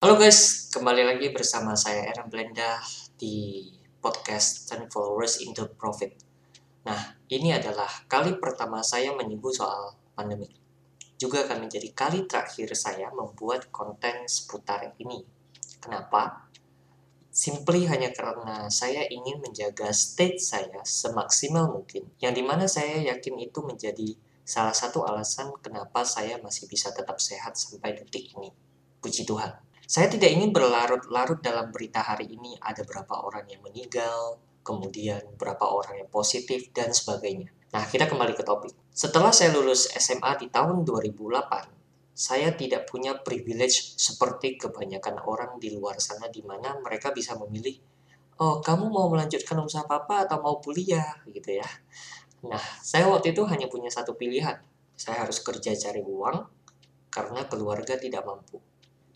Halo guys, kembali lagi bersama saya Aaron Blenda di podcast 10 Followers into Profit. Nah, ini adalah kali pertama saya menyinggung soal pandemi. Juga akan menjadi kali terakhir saya membuat konten seputar ini. Kenapa? Simply hanya karena saya ingin menjaga state saya semaksimal mungkin, yang di mana saya yakin itu menjadi salah satu alasan kenapa saya masih bisa tetap sehat sampai detik ini. Puji Tuhan. Saya tidak ingin berlarut-larut dalam berita hari ini ada berapa orang yang meninggal, kemudian berapa orang yang positif, dan sebagainya. Nah, kita kembali ke topik. Setelah saya lulus SMA di tahun 2008, saya tidak punya privilege seperti kebanyakan orang di luar sana di mana mereka bisa memilih, oh kamu mau melanjutkan usaha apa atau mau kuliah gitu ya. Nah, saya waktu itu hanya punya satu pilihan. Saya harus kerja cari uang karena keluarga tidak mampu.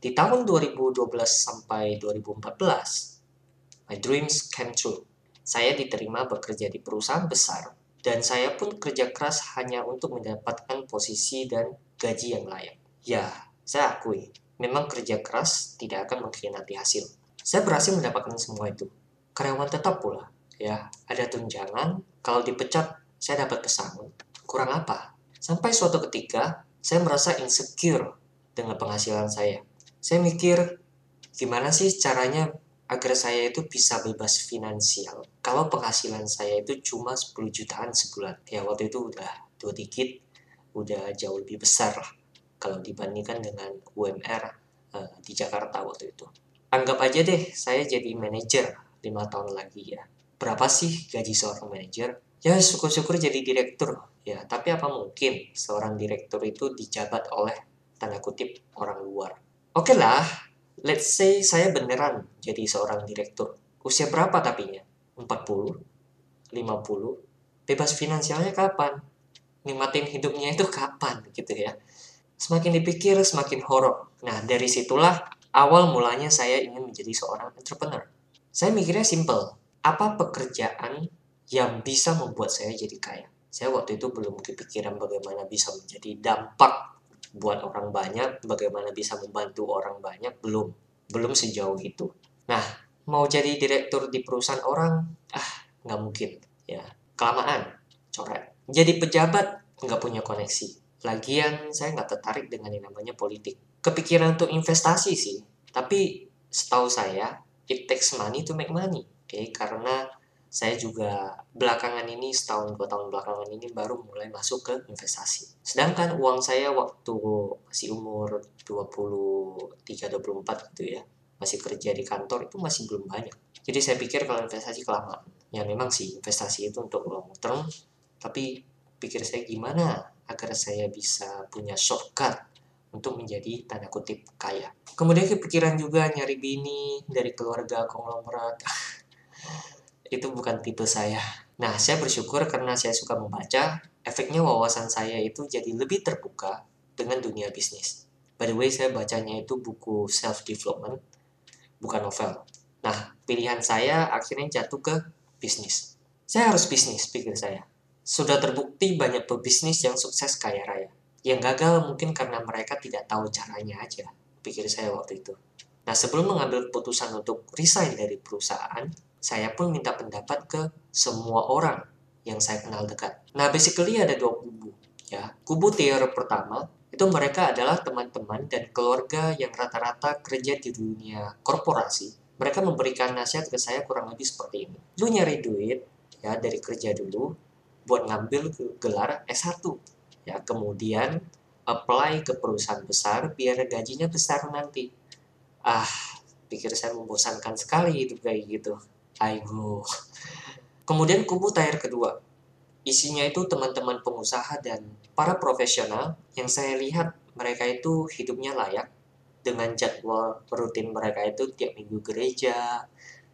Di tahun 2012 sampai 2014, my dreams came true. Saya diterima bekerja di perusahaan besar, dan saya pun kerja keras hanya untuk mendapatkan posisi dan gaji yang layak. Ya, saya akui, memang kerja keras tidak akan mengkhianati hasil. Saya berhasil mendapatkan semua itu. Karyawan tetap pula, ya, ada tunjangan, kalau dipecat, saya dapat pesangon. Kurang apa? Sampai suatu ketika, saya merasa insecure dengan penghasilan saya saya mikir gimana sih caranya agar saya itu bisa bebas finansial? Kalau penghasilan saya itu cuma 10 jutaan sebulan. Ya waktu itu udah dua digit udah jauh lebih besar lah. Kalau dibandingkan dengan UMR uh, eh, di Jakarta waktu itu. Anggap aja deh saya jadi manajer lima tahun lagi ya. Berapa sih gaji seorang manajer? Ya syukur-syukur jadi direktur. Ya tapi apa mungkin seorang direktur itu dijabat oleh tanda kutip orang luar Oke okay lah, let's say saya beneran jadi seorang direktur. Usia berapa tapinya? 40? 50? Bebas finansialnya kapan? Nikmatin hidupnya itu kapan gitu ya. Semakin dipikir semakin horor. Nah dari situlah awal mulanya saya ingin menjadi seorang entrepreneur. Saya mikirnya simple. Apa pekerjaan yang bisa membuat saya jadi kaya? Saya waktu itu belum kepikiran bagaimana bisa menjadi dampak buat orang banyak, bagaimana bisa membantu orang banyak, belum. Belum sejauh itu. Nah, mau jadi direktur di perusahaan orang, ah, nggak mungkin. Ya, kelamaan, coret. Jadi pejabat, nggak punya koneksi. Lagian, saya nggak tertarik dengan yang namanya politik. Kepikiran untuk investasi sih, tapi setahu saya, it takes money to make money. Oke, okay? karena saya juga belakangan ini setahun dua tahun belakangan ini baru mulai masuk ke investasi. Sedangkan uang saya waktu masih umur 23 24 gitu ya, masih kerja di kantor itu masih belum banyak. Jadi saya pikir kalau investasi kelamaan. Ya memang sih investasi itu untuk long term, tapi pikir saya gimana agar saya bisa punya shortcut untuk menjadi tanda kutip kaya. Kemudian kepikiran juga nyari bini dari keluarga konglomerat. itu bukan tipe saya. Nah, saya bersyukur karena saya suka membaca, efeknya wawasan saya itu jadi lebih terbuka dengan dunia bisnis. By the way, saya bacanya itu buku self-development, bukan novel. Nah, pilihan saya akhirnya jatuh ke bisnis. Saya harus bisnis, pikir saya. Sudah terbukti banyak pebisnis yang sukses kaya raya. Yang gagal mungkin karena mereka tidak tahu caranya aja, pikir saya waktu itu. Nah, sebelum mengambil keputusan untuk resign dari perusahaan, saya pun minta pendapat ke semua orang yang saya kenal dekat. Nah, basically ada dua kubu. Ya, kubu teori pertama itu mereka adalah teman-teman dan keluarga yang rata-rata kerja di dunia korporasi. Mereka memberikan nasihat ke saya kurang lebih seperti ini. Lu nyari duit ya dari kerja dulu buat ngambil gelar S1. Ya, kemudian apply ke perusahaan besar biar gajinya besar nanti. Ah, pikir saya membosankan sekali hidup kayak gitu. Aigo. Kemudian kubu tayar kedua. Isinya itu teman-teman pengusaha dan para profesional yang saya lihat mereka itu hidupnya layak dengan jadwal rutin mereka itu tiap minggu gereja,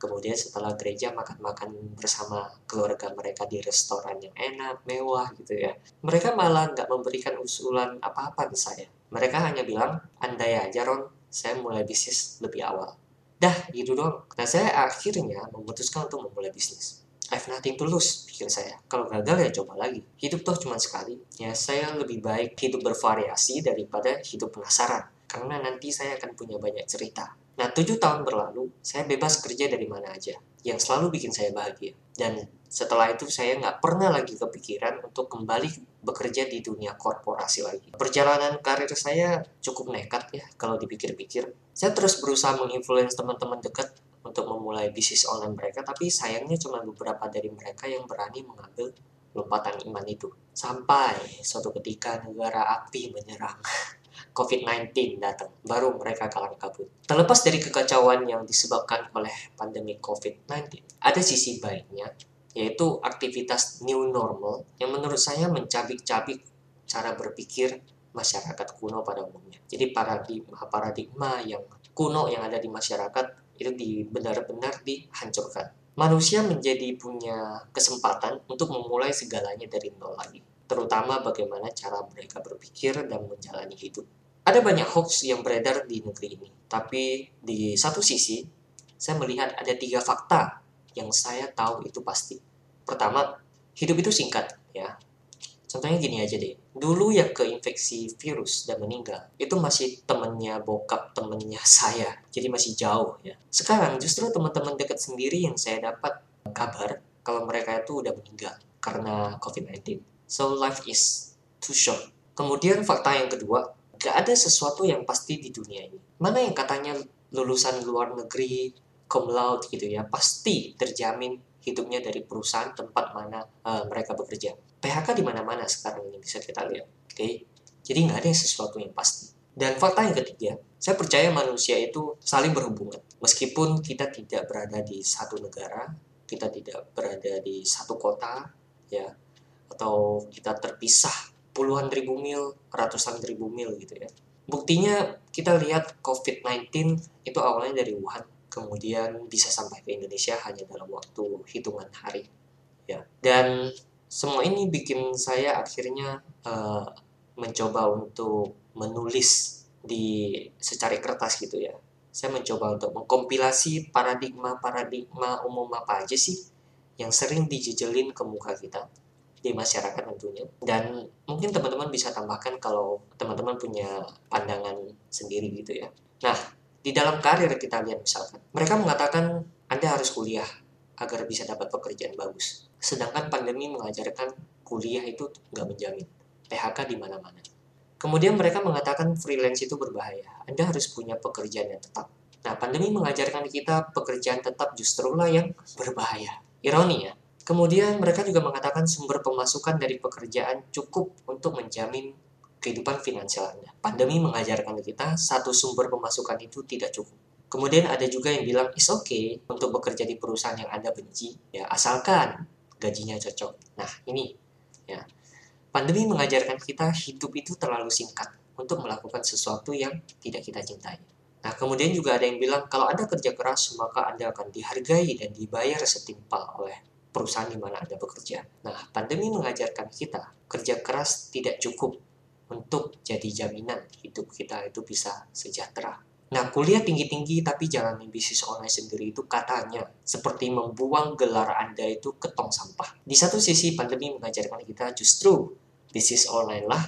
kemudian setelah gereja makan-makan bersama keluarga mereka di restoran yang enak, mewah gitu ya. Mereka malah nggak memberikan usulan apa-apa ke saya. Mereka hanya bilang, andai aja Ron, saya mulai bisnis lebih awal. Dah, gitu doang. Nah, saya akhirnya memutuskan untuk memulai bisnis. I have nothing to lose, pikir saya. Kalau gagal ya coba lagi. Hidup toh cuma sekali. Ya, saya lebih baik hidup bervariasi daripada hidup penasaran. karena nanti saya akan punya banyak cerita. Nah, tujuh tahun berlalu, saya bebas kerja dari mana aja, yang selalu bikin saya bahagia. Dan setelah itu saya nggak pernah lagi kepikiran untuk kembali bekerja di dunia korporasi lagi. Perjalanan karir saya cukup nekat ya kalau dipikir-pikir. Saya terus berusaha menginfluence teman-teman dekat untuk memulai bisnis online mereka, tapi sayangnya cuma beberapa dari mereka yang berani mengambil lompatan iman itu. Sampai suatu ketika negara api menyerang. COVID-19 datang, baru mereka kalang kabut. Terlepas dari kekacauan yang disebabkan oleh pandemi COVID-19, ada sisi baiknya, yaitu aktivitas new normal yang menurut saya mencabik-cabik cara berpikir masyarakat kuno pada umumnya. Jadi paradigma-paradigma yang kuno yang ada di masyarakat itu benar-benar dihancurkan. Manusia menjadi punya kesempatan untuk memulai segalanya dari nol lagi terutama bagaimana cara mereka berpikir dan menjalani hidup. Ada banyak hoax yang beredar di negeri ini, tapi di satu sisi, saya melihat ada tiga fakta yang saya tahu itu pasti. Pertama, hidup itu singkat, ya. Contohnya gini aja deh, dulu yang keinfeksi virus dan meninggal, itu masih temennya bokap temennya saya, jadi masih jauh ya. Sekarang justru teman-teman dekat sendiri yang saya dapat kabar kalau mereka itu udah meninggal karena COVID-19. So life is too short. Kemudian fakta yang kedua, gak ada sesuatu yang pasti di dunia ini. Mana yang katanya lulusan luar negeri, cum laude gitu ya, pasti terjamin hidupnya dari perusahaan tempat mana uh, mereka bekerja. PHK di mana-mana sekarang ini bisa kita lihat. Oke, okay? jadi nggak ada yang sesuatu yang pasti. Dan fakta yang ketiga, saya percaya manusia itu saling berhubungan. Meskipun kita tidak berada di satu negara, kita tidak berada di satu kota, ya, atau kita terpisah puluhan ribu mil, ratusan ribu mil gitu ya. Buktinya kita lihat COVID-19 itu awalnya dari Wuhan, kemudian bisa sampai ke Indonesia hanya dalam waktu hitungan hari. Ya. Dan semua ini bikin saya akhirnya uh, mencoba untuk menulis di secari kertas gitu ya. Saya mencoba untuk mengkompilasi paradigma-paradigma umum apa aja sih yang sering dijejelin ke muka kita di masyarakat tentunya. Dan mungkin teman-teman bisa tambahkan kalau teman-teman punya pandangan sendiri gitu ya. Nah di dalam karir kita lihat misalkan mereka mengatakan anda harus kuliah agar bisa dapat pekerjaan bagus. Sedangkan pandemi mengajarkan kuliah itu nggak menjamin PHK di mana-mana. Kemudian mereka mengatakan freelance itu berbahaya anda harus punya pekerjaan yang tetap. Nah pandemi mengajarkan kita pekerjaan tetap justru lah yang berbahaya. Ironi ya Kemudian mereka juga mengatakan sumber pemasukan dari pekerjaan cukup untuk menjamin kehidupan finansial Anda. Pandemi mengajarkan kita satu sumber pemasukan itu tidak cukup. Kemudian ada juga yang bilang is okay untuk bekerja di perusahaan yang Anda benci, ya asalkan gajinya cocok. Nah, ini ya. Pandemi mengajarkan kita hidup itu terlalu singkat untuk melakukan sesuatu yang tidak kita cintai. Nah, kemudian juga ada yang bilang kalau Anda kerja keras, maka Anda akan dihargai dan dibayar setimpal oleh perusahaan di mana Anda bekerja. Nah, pandemi mengajarkan kita kerja keras tidak cukup untuk jadi jaminan hidup kita itu bisa sejahtera. Nah, kuliah tinggi-tinggi tapi jalanin bisnis online sendiri itu katanya seperti membuang gelar Anda itu ke tong sampah. Di satu sisi, pandemi mengajarkan kita justru bisnis online lah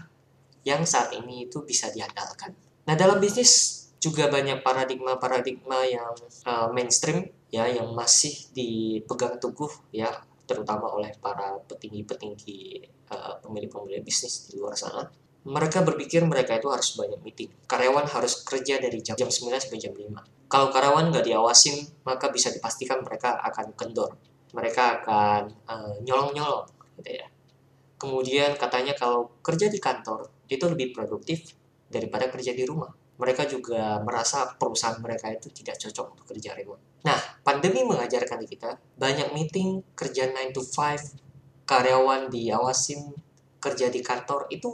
yang saat ini itu bisa diandalkan. Nah, dalam bisnis juga banyak paradigma-paradigma yang uh, mainstream ya yang masih dipegang teguh ya terutama oleh para petinggi-petinggi uh, pemilik-pemilik bisnis di luar sana. Mereka berpikir mereka itu harus banyak meeting. Karyawan harus kerja dari jam, jam 9 sampai jam 5. Kalau karyawan nggak diawasin, maka bisa dipastikan mereka akan kendor. Mereka akan uh, nyolong-nyolong, gitu ya. Kemudian katanya kalau kerja di kantor itu lebih produktif daripada kerja di rumah. Mereka juga merasa perusahaan mereka itu tidak cocok untuk kerja remote Nah, pandemi mengajarkan kita banyak meeting, kerja 9 to 5, karyawan diawasin, kerja di kantor itu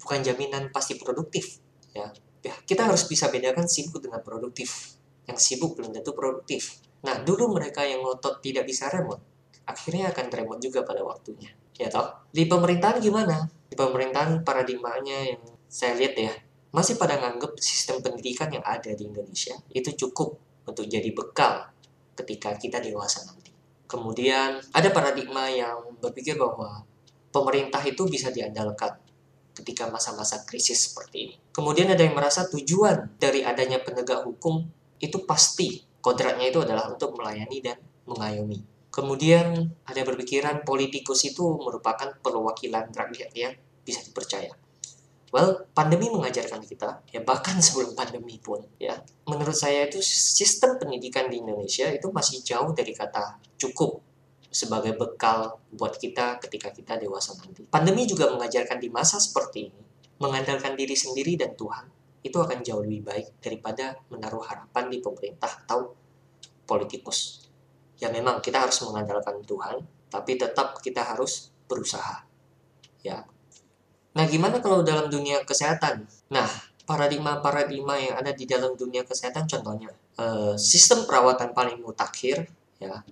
bukan jaminan pasti produktif. Ya, ya kita harus bisa bedakan sibuk dengan produktif. Yang sibuk belum tentu produktif. Nah, dulu mereka yang ngotot tidak bisa remote, akhirnya akan remote juga pada waktunya. Ya toh? Di pemerintahan gimana? Di pemerintahan paradigmanya yang saya lihat ya, masih pada nganggap sistem pendidikan yang ada di Indonesia itu cukup untuk jadi bekal ketika kita dewasa nanti. Kemudian ada paradigma yang berpikir bahwa pemerintah itu bisa diandalkan ketika masa-masa krisis seperti ini. Kemudian ada yang merasa tujuan dari adanya penegak hukum itu pasti kodratnya itu adalah untuk melayani dan mengayomi. Kemudian ada berpikiran politikus itu merupakan perwakilan rakyat yang bisa dipercaya. Well, pandemi mengajarkan kita, ya bahkan sebelum pandemi pun, ya, menurut saya itu sistem pendidikan di Indonesia itu masih jauh dari kata cukup sebagai bekal buat kita ketika kita dewasa nanti. Pandemi juga mengajarkan di masa seperti ini, mengandalkan diri sendiri dan Tuhan itu akan jauh lebih baik daripada menaruh harapan di pemerintah atau politikus. Ya memang kita harus mengandalkan Tuhan, tapi tetap kita harus berusaha. Ya. Nah, gimana kalau dalam dunia kesehatan? Nah, paradigma-paradigma yang ada di dalam dunia kesehatan contohnya eh, sistem perawatan paling mutakhir ya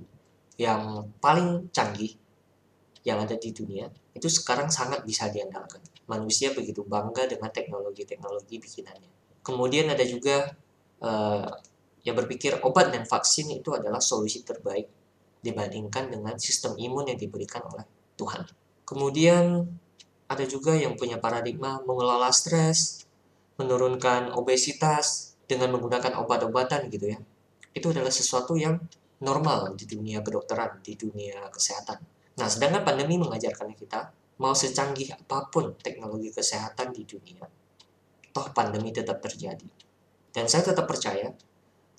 yang paling canggih yang ada di dunia itu sekarang sangat bisa diandalkan. Manusia begitu bangga dengan teknologi-teknologi bikinannya. Kemudian ada juga uh, yang berpikir obat dan vaksin itu adalah solusi terbaik dibandingkan dengan sistem imun yang diberikan oleh Tuhan. Kemudian ada juga yang punya paradigma mengelola stres, menurunkan obesitas dengan menggunakan obat-obatan gitu ya. Itu adalah sesuatu yang normal di dunia kedokteran, di dunia kesehatan. Nah, sedangkan pandemi mengajarkan kita, mau secanggih apa pun teknologi kesehatan di dunia, toh pandemi tetap terjadi. Dan saya tetap percaya,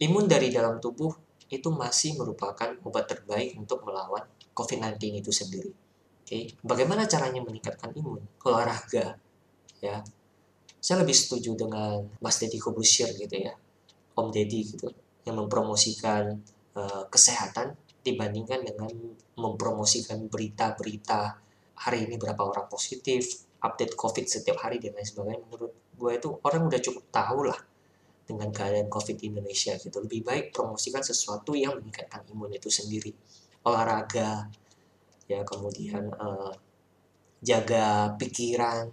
imun dari dalam tubuh itu masih merupakan obat terbaik untuk melawan COVID-19 itu sendiri. Oke, bagaimana caranya meningkatkan imun? Olahraga, ya. Saya lebih setuju dengan Mas Deddy Kobusir gitu ya, Om Deddy gitu, yang mempromosikan Eh, kesehatan dibandingkan dengan mempromosikan berita-berita hari ini berapa orang positif, update COVID setiap hari dan lain sebagainya. Menurut gue itu orang udah cukup tahu lah dengan keadaan COVID di Indonesia gitu. Lebih baik promosikan sesuatu yang meningkatkan imun itu sendiri. Olahraga, ya kemudian uh, jaga pikiran,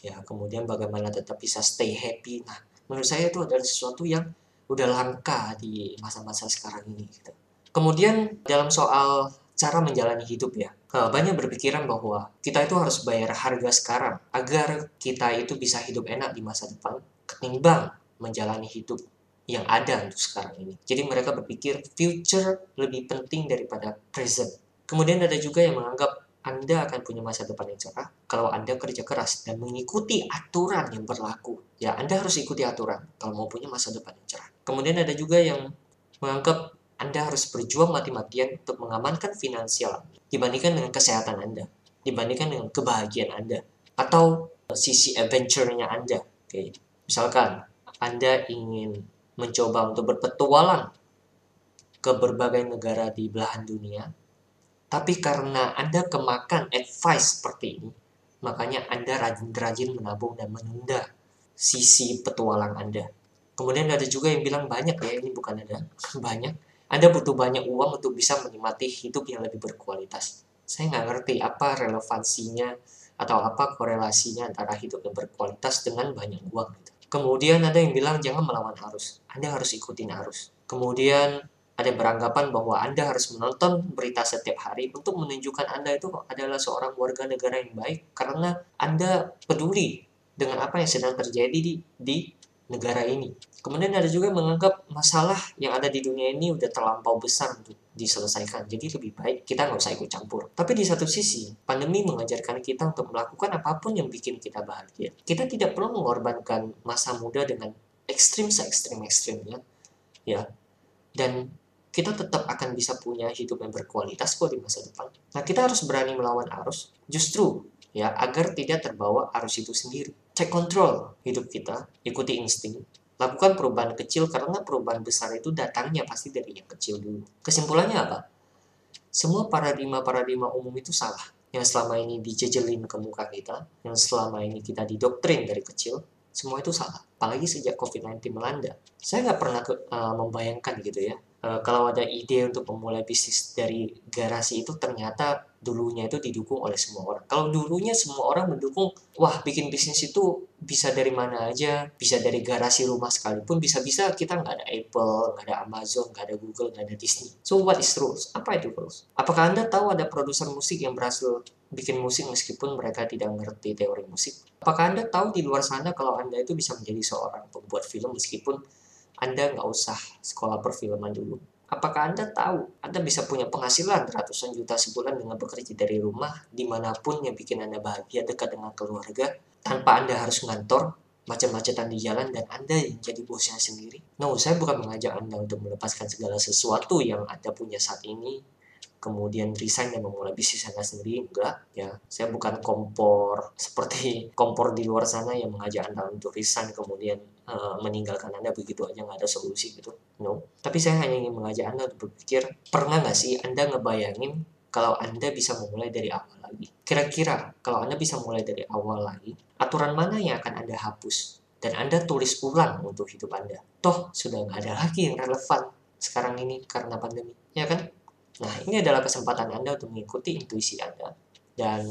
ya kemudian bagaimana tetap bisa stay happy. Nah, menurut saya itu adalah sesuatu yang udah langka di masa-masa sekarang ini gitu. Kemudian dalam soal cara menjalani hidup ya, eh, banyak berpikiran bahwa kita itu harus bayar harga sekarang agar kita itu bisa hidup enak di masa depan ketimbang menjalani hidup yang ada untuk sekarang ini. Jadi mereka berpikir future lebih penting daripada present. Kemudian ada juga yang menganggap anda akan punya masa depan yang cerah kalau Anda kerja keras dan mengikuti aturan yang berlaku. Ya, Anda harus ikuti aturan kalau mau punya masa depan yang cerah. Kemudian ada juga yang menganggap Anda harus berjuang mati-matian untuk mengamankan finansial dibandingkan dengan kesehatan Anda, dibandingkan dengan kebahagiaan Anda, atau sisi adventure-nya Anda. Oke, misalkan Anda ingin mencoba untuk berpetualang ke berbagai negara di belahan dunia, tapi karena Anda kemakan advice seperti ini, makanya Anda rajin-rajin menabung dan menunda sisi petualang Anda. Kemudian ada juga yang bilang banyak ya, ini bukan ada, banyak. Anda butuh banyak uang untuk bisa menikmati hidup yang lebih berkualitas. Saya nggak ngerti apa relevansinya atau apa korelasinya antara hidup yang berkualitas dengan banyak uang. Gitu. Kemudian ada yang bilang jangan melawan arus, Anda harus ikutin arus. Kemudian ada beranggapan bahwa Anda harus menonton berita setiap hari untuk menunjukkan Anda itu adalah seorang warga negara yang baik karena Anda peduli dengan apa yang sedang terjadi di, di negara ini. Kemudian ada juga menganggap masalah yang ada di dunia ini udah terlampau besar untuk diselesaikan. Jadi lebih baik kita nggak usah ikut campur. Tapi di satu sisi, pandemi mengajarkan kita untuk melakukan apa pun yang bikin kita bahagia. Kita tidak perlu mengorbankan masa muda dengan ekstrim se ekstrim ekstrimnya, ya. Dan kita tetap akan bisa punya hidup yang berkualitas kok di masa depan. Nah, kita harus berani melawan arus, justru ya agar tidak terbawa arus itu sendiri. Cek kontrol hidup kita, ikuti insting, lakukan perubahan kecil karena perubahan besar itu datangnya pasti dari yang kecil dulu. Kesimpulannya apa? Semua paradigma-paradigma umum itu salah. Yang selama ini dijejelin ke muka kita, yang selama ini kita didoktrin dari kecil, semua itu salah. Apalagi sejak COVID-19 melanda. Saya nggak pernah ke, uh, membayangkan gitu ya, uh, kalau ada ide untuk memulai bisnis dari garasi itu ternyata dulunya itu didukung oleh semua orang. Kalau dulunya semua orang mendukung, wah bikin bisnis itu bisa dari mana aja, bisa dari garasi rumah sekalipun, bisa-bisa kita nggak ada Apple, nggak ada Amazon, nggak ada Google, nggak ada Disney. So what is rules? Apa itu rules? Apakah Anda tahu ada produser musik yang berhasil bikin musik meskipun mereka tidak mengerti teori musik? Apakah Anda tahu di luar sana kalau Anda itu bisa menjadi seorang pembuat film meskipun Anda nggak usah sekolah perfilman dulu? Apakah Anda tahu Anda bisa punya penghasilan ratusan juta sebulan dengan bekerja dari rumah di mana pun yang bikin Anda bahagia dekat dengan keluarga tanpa Anda harus ngantor macam-macam di jalan dan Anda yang jadi bosnya sendiri. No, saya bukan mengajak Anda untuk melepaskan segala sesuatu yang Anda punya saat ini kemudian resign dan memulai bisnis Anda sendiri? Enggak ya. Saya bukan kompor seperti kompor di luar sana yang mengajak Anda untuk resign kemudian uh, meninggalkan Anda begitu aja nggak ada solusi gitu. No. Tapi saya hanya ingin mengajak Anda untuk berpikir pernah nggak sih Anda ngebayangin kalau Anda bisa memulai dari awal lagi? Kira-kira kalau Anda bisa mulai dari awal lagi aturan mana yang akan Anda hapus dan Anda tulis ulang untuk hidup Anda? Toh sudah nggak ada lagi yang relevan sekarang ini karena pandemi ya kan Nah, ini adalah kesempatan Anda untuk mengikuti intuisi Anda dan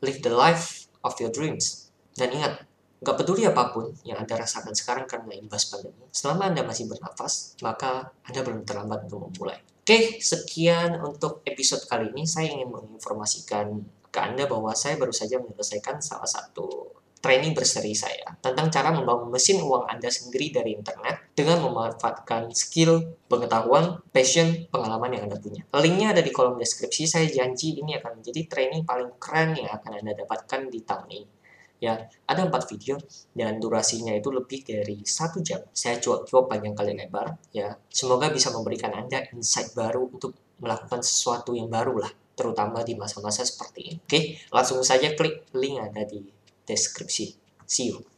live the life of your dreams. Dan ingat, gak peduli apa pun yang Anda rasakan sekarang karena imbas pandemi, selama Anda masih bernafas, maka Anda belum terlambat untuk memulai. Oke, sekian untuk episode kali ini. Saya ingin menginformasikan ke Anda bahwa saya baru saja menyelesaikan salah satu training berseri saya tentang cara membangun mesin uang Anda sendiri dari internet dengan memanfaatkan skill, pengetahuan, passion, pengalaman yang Anda punya. Linknya ada di kolom deskripsi. Saya janji ini akan menjadi training paling keren yang akan Anda dapatkan di tahun ini. Ya, ada empat video dan durasinya itu lebih dari satu jam. Saya cuap-cuap panjang kali lebar. Ya, semoga bisa memberikan Anda insight baru untuk melakukan sesuatu yang baru lah, terutama di masa-masa seperti ini. Oke, langsung saja klik link ada di deskripsi. See you.